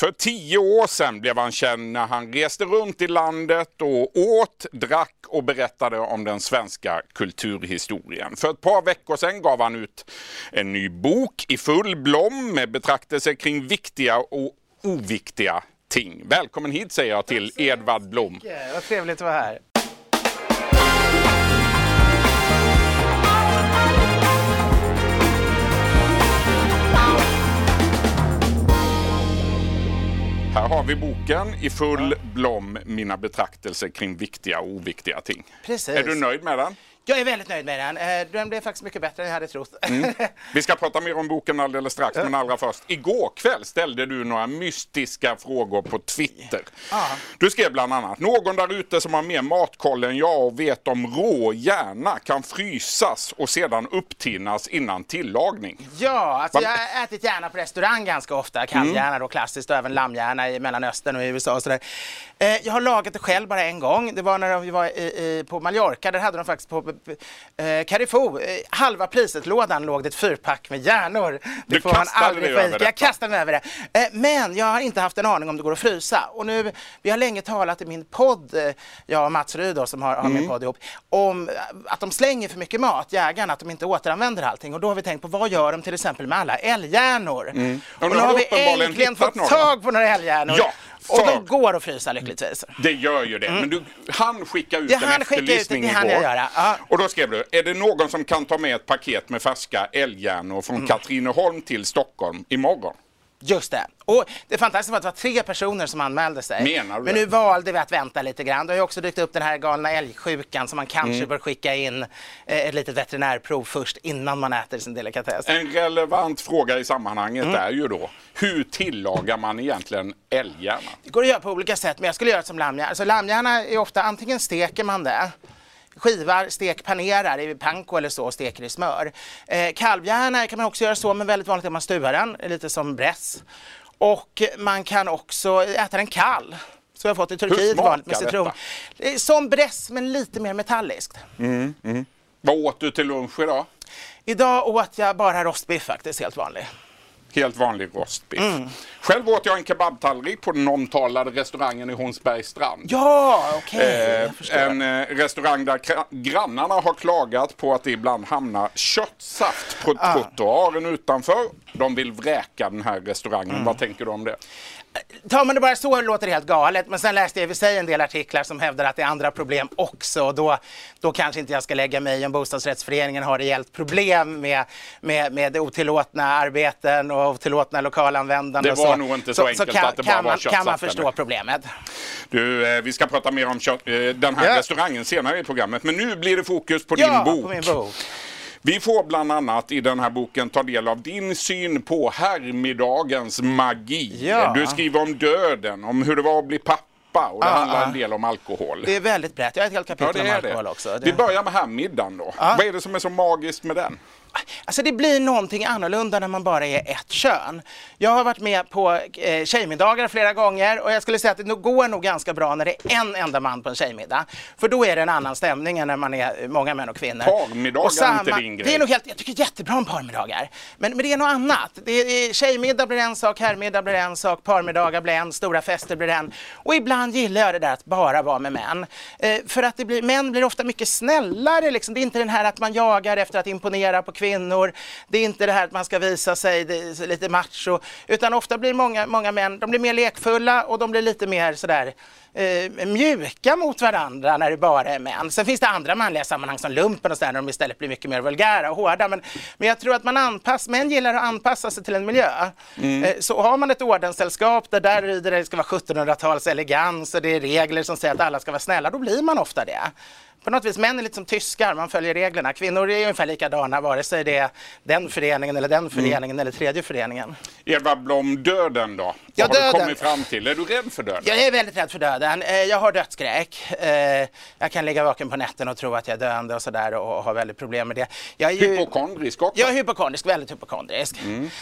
För tio år sedan blev han känd när han reste runt i landet och åt, drack och berättade om den svenska kulturhistorien. För ett par veckor sedan gav han ut en ny bok i full blom med betraktelser kring viktiga och oviktiga ting. Välkommen hit säger jag till Edvard Blom. Vad trevligt att vara här. Här har vi boken i full blom, mina betraktelser kring viktiga och oviktiga ting. Precis. Är du nöjd med den? Jag är väldigt nöjd med den. Eh, Den blev faktiskt mycket bättre än jag hade trott. Mm. Vi ska prata mer om boken alldeles strax, men allra först. Igår kväll ställde du några mystiska frågor på Twitter. Ja. Du skrev bland annat, någon där ute som har mer matkoll än jag och vet om rå hjärna kan frysas och sedan upptinnas innan tillagning. Ja, alltså jag har ätit hjärna på restaurang ganska ofta. Kalvhjärna då klassiskt och även lammhjärna i Mellanöstern och i USA och sådär. Eh, jag har lagat det själv bara en gång. Det var när vi var i, i, på Mallorca. Där hade de faktiskt på eh, Carrefour, eh, halva priset-lådan låg det ett fyrpack med hjärnor. Det Du får man aldrig få över detta. Jag kastade mig över det. Eh, men jag har inte haft en aning om det går att frysa. Och nu, vi har länge talat i min podd, eh, jag och Mats Ryd då, som har, har Mm. min podd ihop, om att de slänger för mycket mat, jägarna, att de inte återanvänder allting. Och då har vi tänkt på vad gör de till exempel med alla älghjärnor? Mm. Och Och nu har vi äntligen fått några. tag på några älghjärnor. Ja, och de går att frysa lyckligtvis. Det gör ju det, men du han skicka ut Mm. Ja, en han skickade ut det, efterlysning igår. jag göra. Ja. Och då skrev du, är det någon som kan ta med ett paket med färska älghjärnor från Mm. Katrineholm till Stockholm imorgon? Just det. Och det fantastiska var att det var tre personer som anmälde sig. Menar du Men det? nu valde vi att vänta lite grann. Det har ju också dykt upp den här galna älgsjukan som man kanske Mm. bör skicka in eh, ett litet veterinärprov först innan man äter sin delikatess. En relevant fråga i sammanhanget Mm. är ju då, hur tillagar man egentligen älghjärna? Det går att göra på olika sätt, men jag skulle göra det som lammhjärna. Alltså lammhjärna är ofta, antingen steker man det, skivar, stek, panerar i panko eller så och steker i smör. Eh, kalvhjärna kan man också göra så, men väldigt vanligt är att man stuvar den, lite som bräss. Och man kan också äta den kall. Så jag har fått i Turkiet vanligt med citron. detta? Som bräss, men lite mer metalliskt. Vad åt du till lunch idag? Idag åt jag bara rostbiff faktiskt, helt vanlig. Helt vanlig rostbiff. Mm. Själv åt jag en kebabtallrik på den omtalade restaurangen i Hornsbergs strand. Ja, okej. Eh, en eh, restaurang där grannarna har klagat på att det ibland hamnar köttsaft på Ah. trottoaren utanför. De vill vräka den här restaurangen. Mm. Vad tänker du om det? Tar man det bara så låter det helt galet, men sen läste jag i och för sig en del artiklar som hävdar att det är andra problem också. Och då, då kanske inte jag ska lägga mig i om bostadsrättsföreningen har rejält problem med, med, med otillåtna arbeten och otillåtna lokalanvändande. Det var så. nog inte så enkelt kan, att det bara kan var man, Kan man köttsaft, förstå eller? problemet. Du, eh, vi ska prata mer om kött, eh, den här Ja. restaurangen senare i programmet. Men nu blir det fokus på Ja, din bok. på min bok. Vi får bland annat i den här boken ta del av din syn på herrmiddagens magi. Ja. Du skriver om döden, om hur det var att bli pappa och det Ah, handlar ah. en del om alkohol. Det är väldigt brett. Jag har ett helt Ja, kapitel det om är det. alkohol också. Vi Det... börjar med herrmiddagen då. Ja. Vad är det som är så magiskt med den? Alltså det blir någonting annorlunda när man bara är ett kön. Jag har varit med på eh, tjejmiddagar flera gånger och jag skulle säga att det går nog ganska bra när det är en enda man på en tjejmiddag. För då är det en annan stämning än när man är många män och kvinnor. Parmiddagar Och är inte din grej. Det är nog helt, jag tycker jättebra om parmiddagar. Men, men det är något annat. Det är, tjejmiddag blir en sak, herrmiddag blir en sak, parmiddagar blir en, stora fester blir en. Och ibland gillar jag det där att bara vara med män. Eh, för att det blir, män blir ofta mycket snällare. Liksom. Det är inte den här att man jagar efter att imponera på kvinnor. Det är inte det här att man ska visa sig det lite macho. Utan ofta blir många, många män de blir mer lekfulla och de blir lite mer sådär eh, mjuka mot varandra när det bara är män. Sen finns det andra manliga sammanhang som lumpen och sådär när de istället blir mycket mer vulgära och hårda. Men, men jag tror att man anpassar, män gillar att anpassa sig till en miljö. Eh, så har man ett ordenssällskap där där det ska vara 1700-tals elegans och det är regler som säger att alla ska vara snälla, då blir man ofta det. På något vis, män är lite som tyskar, man följer reglerna. Kvinnor är ungefär likadana, vare sig det är den föreningen eller den föreningen eller tredje föreningen. Edvard Blom, döden då? Vad Ja, har du kommit fram till? Är du rädd för döden? Jag är väldigt rädd för döden. Eh, Jag har dödsskräck. Eh, Jag kan ligga vaken på nätten och tro att jag är döende och sådär och har väldigt problem med det. Jag är ju... Hypokondrisk också? Jag är hypokondrisk, väldigt hypokondrisk.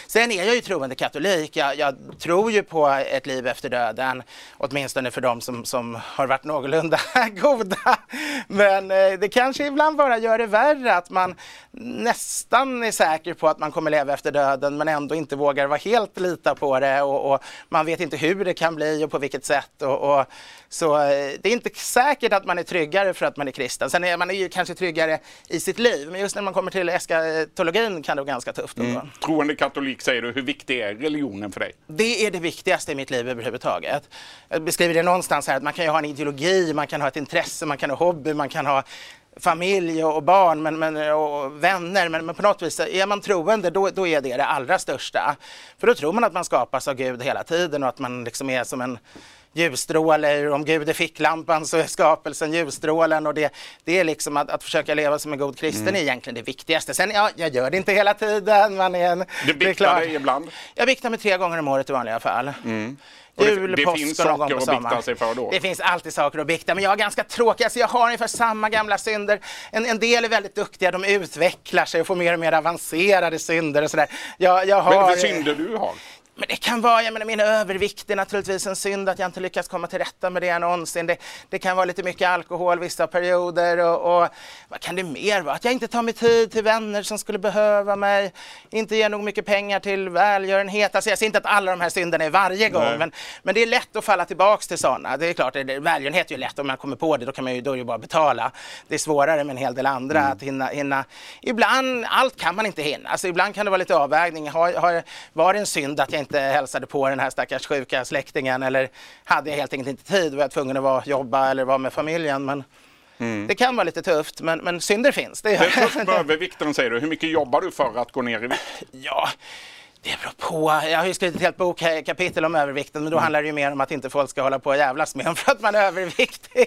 Sen är jag ju troende katolik. Jag, jag tror ju på ett liv efter döden, åtminstone för de som, som har varit någorlunda goda. Men, men eh, det kanske ibland bara gör det värre att man nästan är säker på att man kommer leva efter döden men ändå inte vågar vara helt lita på det och, och man vet inte hur det kan bli och på vilket sätt. Och, och så eh, det är inte säkert att man är tryggare för att man är kristen. Sen är man ju kanske tryggare i sitt liv, men just när man kommer till eskatologin kan det vara ganska tufft. Mm. Troende katolik säger du, hur viktig är religionen för dig? Det är det viktigaste i mitt liv överhuvudtaget. Jag beskriver det någonstans här att man kan ju ha en ideologi, man kan ha ett intresse, man kan ha hobby, man kan ha familj och barn men, men, och vänner, men, men, på något vis är man troende då, då är det det allra största. För då tror man att man skapas av Gud hela tiden och att man liksom är som en ljusstråle, om Gud är ficklampan så är skapelsen ljusstrålen och det, det är liksom att, att försöka leva som en god kristen mm. är egentligen det viktigaste. Sen ja, jag gör det inte hela tiden. Man är en, du biktar dig ibland? Jag biktar mig tre gånger om året i vanliga fall. Mm. Jul, det, det finns gång på sommaren. Sig för då. Det finns alltid saker att bikta, men jag är ganska tråkig. Alltså jag har ungefär samma gamla synder. En, en del är väldigt duktiga, de utvecklar sig och får mer och mer avancerade synder och sådär. Jag, jag har... Vad är det för synder du har? Men det kan vara, jag menar min övervikt är naturligtvis en synd att jag inte lyckats komma till rätta med det någonsin. Det, det kan vara lite mycket alkohol vissa perioder och, och, vad kan det mer vara? Att jag inte tar mig tid till vänner som skulle behöva mig, inte ger nog mycket pengar till välgörenhet. Alltså jag ser inte att alla de här synderna är varje gång, men, men det är lätt att falla tillbaks till sådana. Det är klart, det, välgörenhet är ju lätt om man kommer på det, då kan man ju, då är det bara betala. Det är svårare med en hel del andra mm. att hinna, hinna. Ibland, allt kan man inte hinna. Alltså ibland kan det vara lite avvägning. Har, har, var det en synd att jag inte hälsade på den här stackars sjuka släktingen eller hade jag helt enkelt inte tid och var tvungen att vara, jobba eller vara med familjen. Men mm. Det kan vara lite tufft men, men synder finns. Det, är tufft med övervikten säger du. Hur mycket jobbar du för att gå ner i vikt? Ja, det beror på. Jag har ju skrivit ett helt bokkapitel om övervikten men då mm. handlar det ju mer om att inte folk ska hålla på och jävlas med en för att man är överviktig.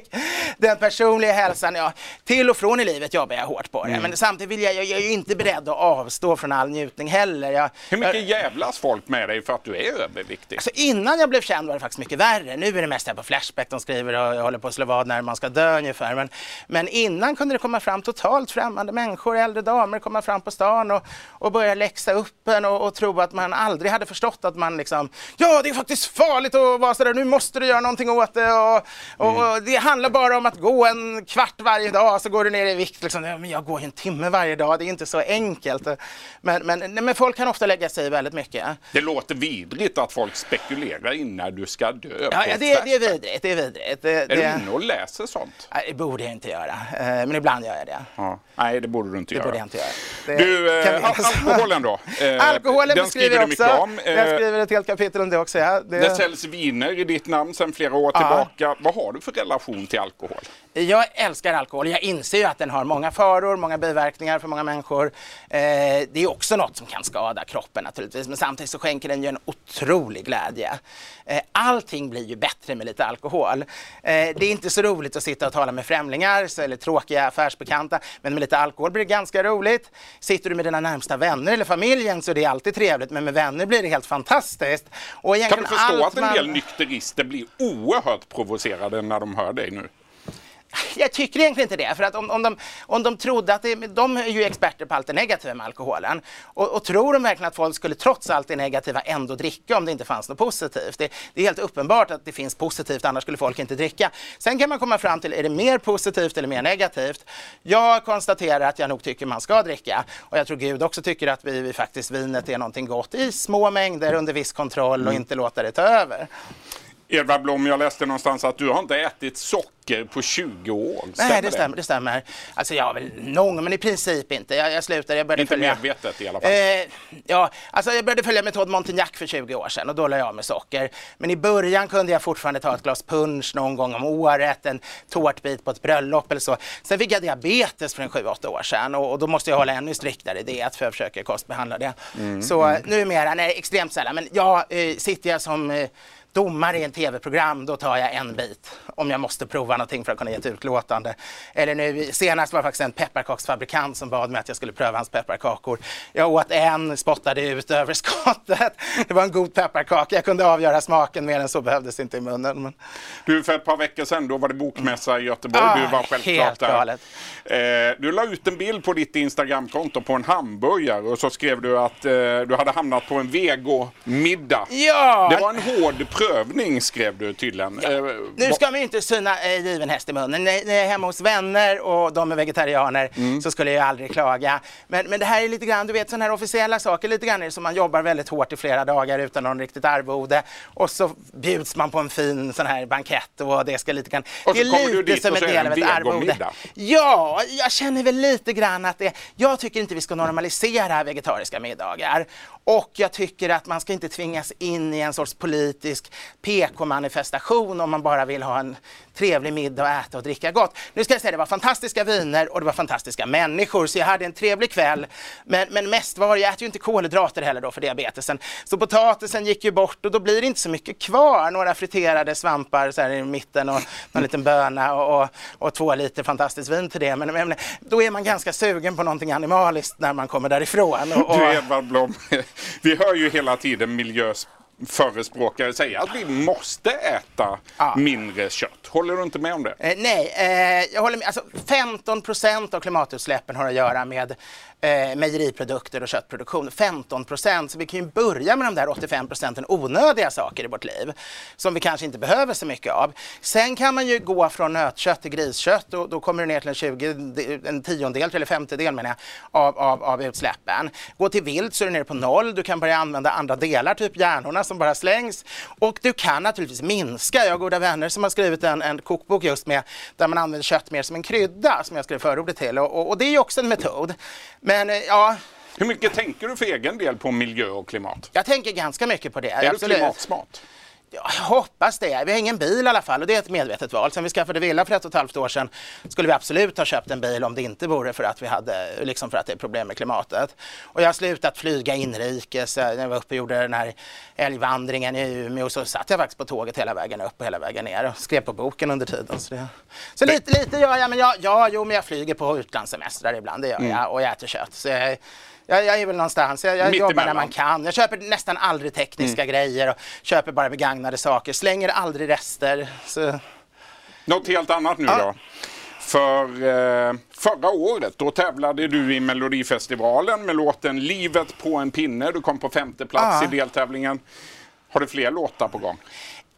Den personliga hälsan, ja, till och från i livet jobbar jag hårt på det. Mm. Men samtidigt vill jag, jag, jag är ju inte beredd att avstå från all njutning heller. Jag, Hur mycket jävlas folk med dig för att du är överviktig? Alltså innan jag blev känd var det faktiskt mycket värre. Nu är det mest här på Flashback de skriver och jag håller på att slå vad när man ska dö ungefär. Men, men innan kunde det komma fram totalt främmande människor, äldre damer komma fram på stan och, och börja läxa upp en och, och tro att att man aldrig hade förstått att man liksom, ja det är faktiskt farligt att vara sådär, nu måste du göra någonting åt det och, och, mm. och, det handlar bara om att gå en kvart varje dag så går du ner i vikt. Liksom. Ja, men jag går ju en timme varje dag, det är inte så enkelt. Men, men, men folk kan ofta lägga sig väldigt mycket. Det låter vidrigt att folk spekulerar innan du ska dö. Ja, det, det, är vidrigt. Det är vidrigt. Det, är det... du inne och läser sånt? Nej, det borde jag inte göra, eh, men ibland gör jag det. Ja. Nej, det borde du inte det göra. Borde jag inte göra. Det du, eh, alkoholen då? Eh, alkoholen beskriver jag också. Jag skriver ett helt kapitel om det också. Ja. Det... det säljs viner i ditt namn sedan flera år tillbaka. Ja. Vad har du för relation till alkohol? Jag älskar alkohol. Jag inser ju att den har många faror, många biverkningar för många människor. Eh, det är också något som kan skada kroppen naturligtvis, men samtidigt så skänker den ju en otrolig glädje. Eh, allting blir ju bättre med lite alkohol. Eh, det är inte så roligt att sitta och tala med främlingar eller tråkiga affärsbekanta, men med lite alkohol blir det ganska roligt. Sitter du med dina närmsta vänner eller familjen så är det alltid trevligt, men med vänner blir det helt fantastiskt. Kan du förstå att en del man... nykterister blir oerhört provocerade när de hör dig nu? Jag tycker egentligen inte det. För att om, om, de, om de trodde att det, de är ju experter på allt det negativa med alkoholen. Och, och, tror de verkligen att folk skulle trots allt det negativa ändå dricka om det inte fanns något positivt? Det, det, är helt uppenbart att det finns positivt, annars skulle folk inte dricka. Sen kan man komma fram till, är det mer positivt eller mer negativt? Jag konstaterar att jag nog tycker man ska dricka. Och jag tror Gud också tycker att vi, vi faktiskt vinet är någonting gott i små mängder under viss kontroll och mm. inte låta det ta över. Edvard Blom, jag läste någonstans att du har inte ätit socker på 20 år. Stämmer Nej, det stämmer. Det stämmer. Alltså jag har väl någon, men i princip inte. Jag, jag slutade, jag började inte följa... medvetet i alla fall? Eh, ja, alltså jag började följa metod Montignac för 20 år sedan och då lade jag av med socker. Men i början kunde jag fortfarande ta ett glas punch någon gång om året, en tårtbit på ett bröllop eller så. Sen fick jag diabetes för en 7-8 år sedan och, och, då måste jag hålla ännu striktare diet för jag försöker kostbehandla det. Mm, så mm. numera, nej extremt sällan, men ja, eh, sitter jag som eh, domare i en tv-program, då tar jag en bit om jag måste prova någonting för att kunna ge ett utlåtande. Eller nu senast var det faktiskt en pepparkaksfabrikant som bad mig att jag skulle pröva hans pepparkakor. Jag åt en, spottade ut överskottet. Det var en god pepparkaka. Jag kunde avgöra smaken, mer än så behövdes inte i munnen. Men... Du, för ett par veckor sedan, då var det bokmässa i Göteborg. Ah, du var självklart där. Eh, du la ut en bild på ditt Instagramkonto på en hamburgare och så skrev du att eh, du hade hamnat på en vegomiddag. Ja! Det var en hård prövning skrev du tydligen. Ja. Eh, nu ska ju inte syna eh, given häst i munnen. När jag är hemma hos vänner och de är vegetarianer mm. så skulle jag aldrig klaga. Men, men det här är lite grann, du vet sådana här officiella saker, lite grann är det som man jobbar väldigt hårt i flera dagar utan någon riktigt arvode och så bjuds man på en fin sån här bankett och det ska lite grann... Och det är lite som en del av ett arvode. Ja, jag känner väl lite grann att det... Jag tycker inte vi ska normalisera vegetariska middagar och jag tycker att man ska inte tvingas in i en sorts politisk PK-manifestation om man bara vill ha en trevlig middag och äta och dricka gott. Nu ska jag säga det var fantastiska viner och det var fantastiska människor så jag hade en trevlig kväll. Men, men mest var jag äter ju inte kolhydrater heller då för diabetesen. Så potatisen gick ju bort och då blir det inte så mycket kvar. Några friterade svampar så här i mitten och någon liten böna och, och, och två liter fantastiskt vin till det. Men, men, då är man ganska sugen på någonting animaliskt när man kommer därifrån. Och, och... Du Edvard Blom, vi hör ju hela tiden miljös förespråkare säga att vi måste äta ja. mindre kött. Håller du inte med om det? Eh, nej, eh, jag håller med. Alltså, 15 procent av klimatutsläppen har att göra med eh, mejeriprodukter och köttproduktion. 15 procent, så vi kan ju börja med de där 85 procenten onödiga saker i vårt liv som vi kanske inte behöver så mycket av. Sen kan man ju gå från nötkött till griskött och då kommer du ner till en, 20, en tiondel eller femtedel menar jag, av, av, av utsläppen. Gå till vilt så är du nere på noll. Du kan börja använda andra delar, typ hjärnorna som bara slängs. Och du kan naturligtvis minska. Jag har goda vänner som har skrivit en, en kokbok just med där man använder kött mer som en krydda som jag skrev förordet till och, och, och det är ju också en metod. Men eh, ja, hur mycket tänker du för egen del på miljö och klimat? Jag tänker ganska mycket på det. Är absolut. du klimatsmart? Jag hoppas det. Vi har ingen bil i alla fall och det är ett medvetet val. Sen vi skaffade villa för ett och ett halvt år sedan skulle vi absolut ha köpt en bil om det inte vore för att vi hade, liksom för att det är problem med klimatet. Och jag har slutat flyga inrikes. När jag var uppe och gjorde den här älgvandringen i Umeå så satt jag faktiskt på tåget hela vägen upp och hela vägen ner och skrev på boken under tiden. Så, det... så lite, lite gör jag, men jag, ja, jo, men jag flyger på utlandssemestrar ibland, det gör jag, mm. och jag äter kött. Så jag, jag, jag är väl någonstans. Jag, jag jobbar när man kan. Jag köper nästan aldrig tekniska mm. grejer och köper bara begagnade saker. Slänger aldrig rester. Så... Något helt annat nu ja. då. För eh, förra året då tävlade du i Melodifestivalen med låten Livet på en pinne. Du kom på femte plats ja. i deltävlingen. Har du fler låtar på gång?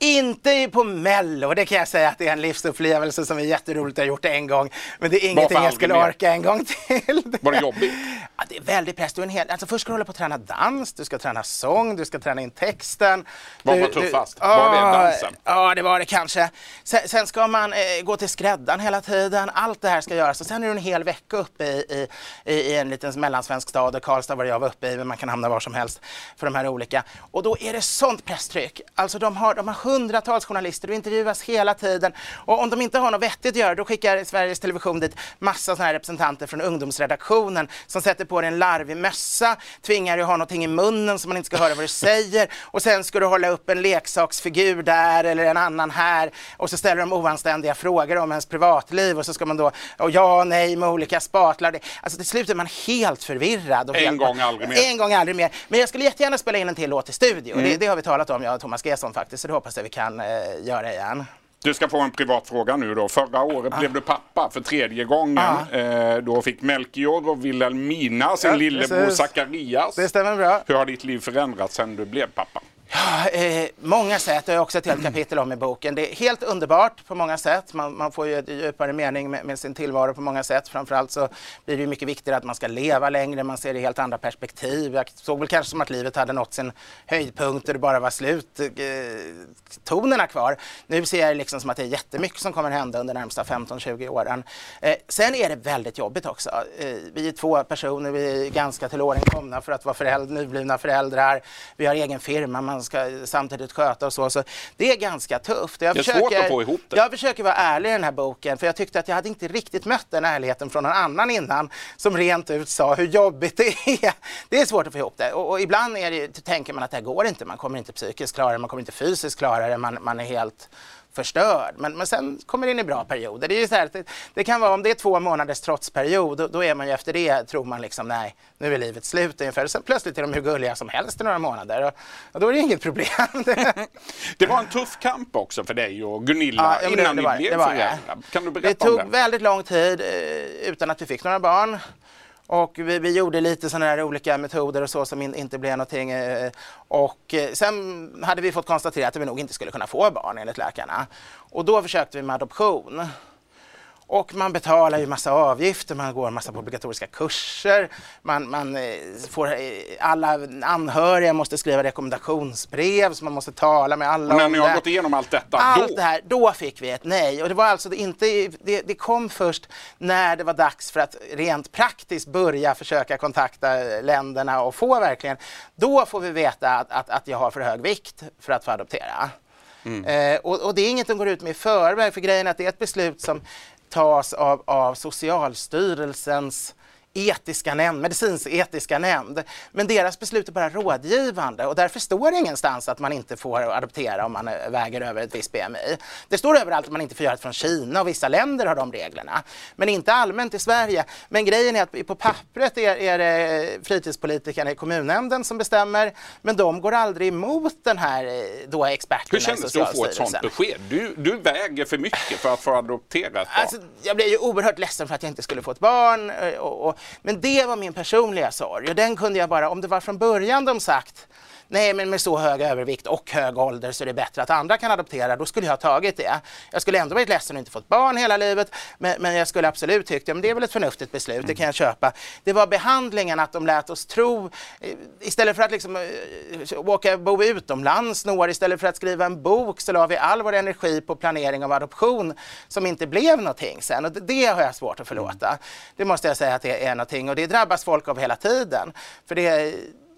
Inte på Mello, det kan jag säga att det är en livsupplevelse som är jätteroligt att ha gjort en gång. Men det är ingenting jag skulle orka en gång till. Var det jobbigt? Ja, det är väldigt press. Du en hel... alltså, först ska du hålla på att träna dans, du ska träna sång, du ska träna in texten. Vad var tuffast? Du... Var det dansen? Ja, det var det kanske. Sen, sen ska man eh, gå till skräddaren hela tiden. Allt det här ska göras och sen är du en hel vecka uppe i, i, i en liten mellansvensk stad. Karlstad var jag var uppe i, men man kan hamna var som helst för de här olika. Och då är det sånt presstryck. Alltså de har, de har hundratals journalister, du intervjuas hela tiden. Och om de inte har något vettigt att göra, då skickar Sveriges Television dit massa såna här representanter från ungdomsredaktionen som sätter på dig en larvig mössa, tvingar dig att ha någonting i munnen så man inte ska höra vad du säger och sen ska du hålla upp en leksaksfigur där eller en annan här och så ställer de oanständiga frågor om ens privatliv och så ska man då, och ja, nej med olika spatlar. Alltså till slut är man helt förvirrad. Och en gång aldrig mer. En gång aldrig mer. Men jag skulle jättegärna spela in en till låt i studio. Mm. Det, det, har vi talat om, jag och Thomas Gesson faktiskt, så det hoppas jag vi kan eh, göra igen. Du ska få en privat fråga nu då. Förra året ah. blev du pappa för tredje gången. Ah. Eh, då fick Melchior och Wilhelmina sin ja, lillebror Zacharias. Det stämmer bra. Hur har ditt liv förändrats sedan du blev pappa? Ja, eh, många sätt, det har jag också ett helt kapitel om i boken. Det är helt underbart på många sätt. Man, man får ju en djupare mening med, med, sin tillvaro på många sätt. Framförallt så blir det mycket viktigare att man ska leva längre, man ser det i helt andra perspektiv. Jag såg väl kanske som att livet hade nått sin höjdpunkt och det bara var slut, eh, tonerna kvar. Nu ser jag det liksom som att det är jättemycket som kommer hända under de närmsta 15-20 åren. Eh, sen är det väldigt jobbigt också. Eh, vi är två personer, vi är ganska till åren komna för att vara föräldrar, nyblivna föräldrar. Vi har egen firma, man ska samtidigt sköta och så. så det är ganska tufft. Jag det är försöker, svårt att få ihop det. Jag försöker vara ärlig i den här boken för jag tyckte att jag hade inte riktigt mött den ärligheten från någon annan innan som rent ut sa hur jobbigt det är. Det är svårt att få ihop det och, och ibland är det, tänker man att det här går inte. Man kommer inte psykiskt klara det, man kommer inte fysiskt klara det, man, man är helt förstörd. Men, men sen kommer det in i bra perioder. Det, är så här, det, det, kan vara om det är två månaders trotsperiod, då, då, är man ju efter det, tror man liksom nej, nu är livet slut ungefär. Sen plötsligt är de hur gulliga som helst i några månader och, och då är det inget problem. det var en tuff kamp också för dig och Gunilla ja, innan det, det var, ni blev föräldrar. Kan du berätta Det tog väldigt lång tid eh, utan att vi fick några barn. Och vi, vi gjorde lite sådana här olika metoder och så som in, inte blev någonting. Eh, och eh, sen hade vi fått konstatera att vi nog inte skulle kunna få barn enligt läkarna. Och då försökte vi med adoption. Och man betalar ju massa avgifter, man går massa på obligatoriska kurser, man, man eh, får, eh, alla anhöriga måste skriva rekommendationsbrev, så man måste tala med alla när om ni har det. gått igenom allt detta, Allt då? det här, då fick vi ett nej. Och det var alltså inte, det, det kom först när det var dags för att rent praktiskt börja försöka kontakta länderna och få verkligen, då får vi veta att, att, att jag har för hög vikt för att få adoptera. Eh, och, och det är inget de går ut med i förväg, för grejen är att det är ett beslut som tas av, av Socialstyrelsens etiska nämnd, medicinsk etiska nämnd. Men deras beslut är bara rådgivande och därför står det ingenstans att man inte får adoptera om man eh, väger över ett visst BMI. Det står överallt att man inte får göra det från Kina och vissa länder har de reglerna. Men inte allmänt i Sverige. Men grejen är att på pappret är, är det fritidspolitikerna i kommunnämnden som bestämmer, men de går aldrig emot den här eh, då experterna Hur kändes det att få ett sånt Socialstyrelsen. besked? Du, du väger för mycket för att få adoptera ett barn. Alltså, jag blev ju oerhört ledsen för att jag inte skulle få ett barn. eh, Och, och, men det var min personliga sorg. Och den kunde jag bara, om det var från början de sagt Nej, men med så hög övervikt och hög ålder så är det bättre att andra kan adoptera. Då skulle jag ha tagit det. Jag skulle ändå varit ledsen och inte fått barn hela livet. Men, men jag skulle absolut tyckt, ja, men det är väl ett förnuftigt beslut, det kan jag köpa. Det var behandlingen, att de lät oss tro, eh, istället för att liksom, eh, åka bo utomlands några år, istället för att skriva en bok så la vi all vår energi på planering av adoption som inte blev någonting sen. Och det, det har jag svårt att förlåta. Det måste jag säga att det är någonting och det drabbas folk av hela tiden. För det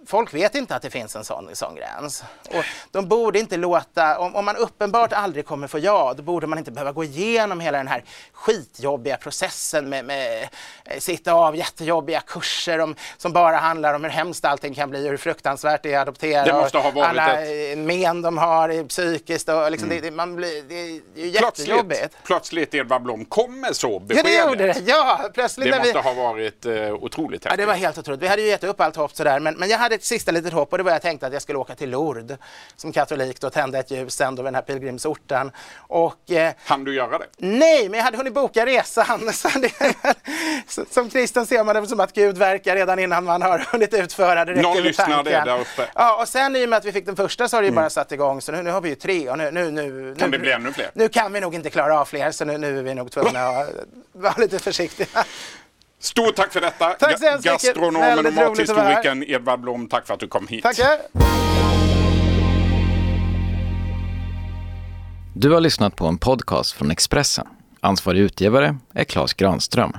Folk vet inte att det finns en sån, sån gräns. Och de borde inte låta, om, om man uppenbart aldrig kommer få ja, då borde man inte behöva gå igenom hela den här skitjobbiga processen med, med eh, sitta av jättejobbiga kurser om, som bara handlar om hur hemskt allting kan bli och hur fruktansvärt det är att adoptera. Det måste ha varit alla ett- men de har psykiskt och liksom, det, det, man blir, det är ju jättejobbigt. Plötsligt, plötsligt Edvard Blom kommer så Ja, beskedet. det gjorde det. Ja, plötsligt Det när vi... måste ha varit eh, otroligt Ja, häftigt. det var helt otroligt. Vi hade ju gett upp allt hopp sådär, men, men jag hade ett sista litet hopp och det var jag tänkte att jag skulle åka till Lourdes som katolik då tända ett ljus ändå vid den här pilgrimsorten. Och eh, Han du göra det? nej, men jag hade hunnit boka resan. Så det, som kristen ser man det som att Gud verkar redan innan man har hunnit utföra det. Någon lyssnade där uppe. Ja, och sen i och med att vi fick den första så har det ju bara satt igång så nu, nu har vi ju tre och nu, nu, nu, Kan nu, det bli ännu fler? Nu kan vi nog inte klara av fler så nu, nu är vi nog tvungna att vara lite försiktiga. Stort tack för detta. Tack så hemskt mycket. Gastronomen och mathistorikern Edvard Blom, tack för att du kom hit. Tackar! Du har lyssnat på en podcast från Expressen. Ansvarig utgivare är Klas Granström.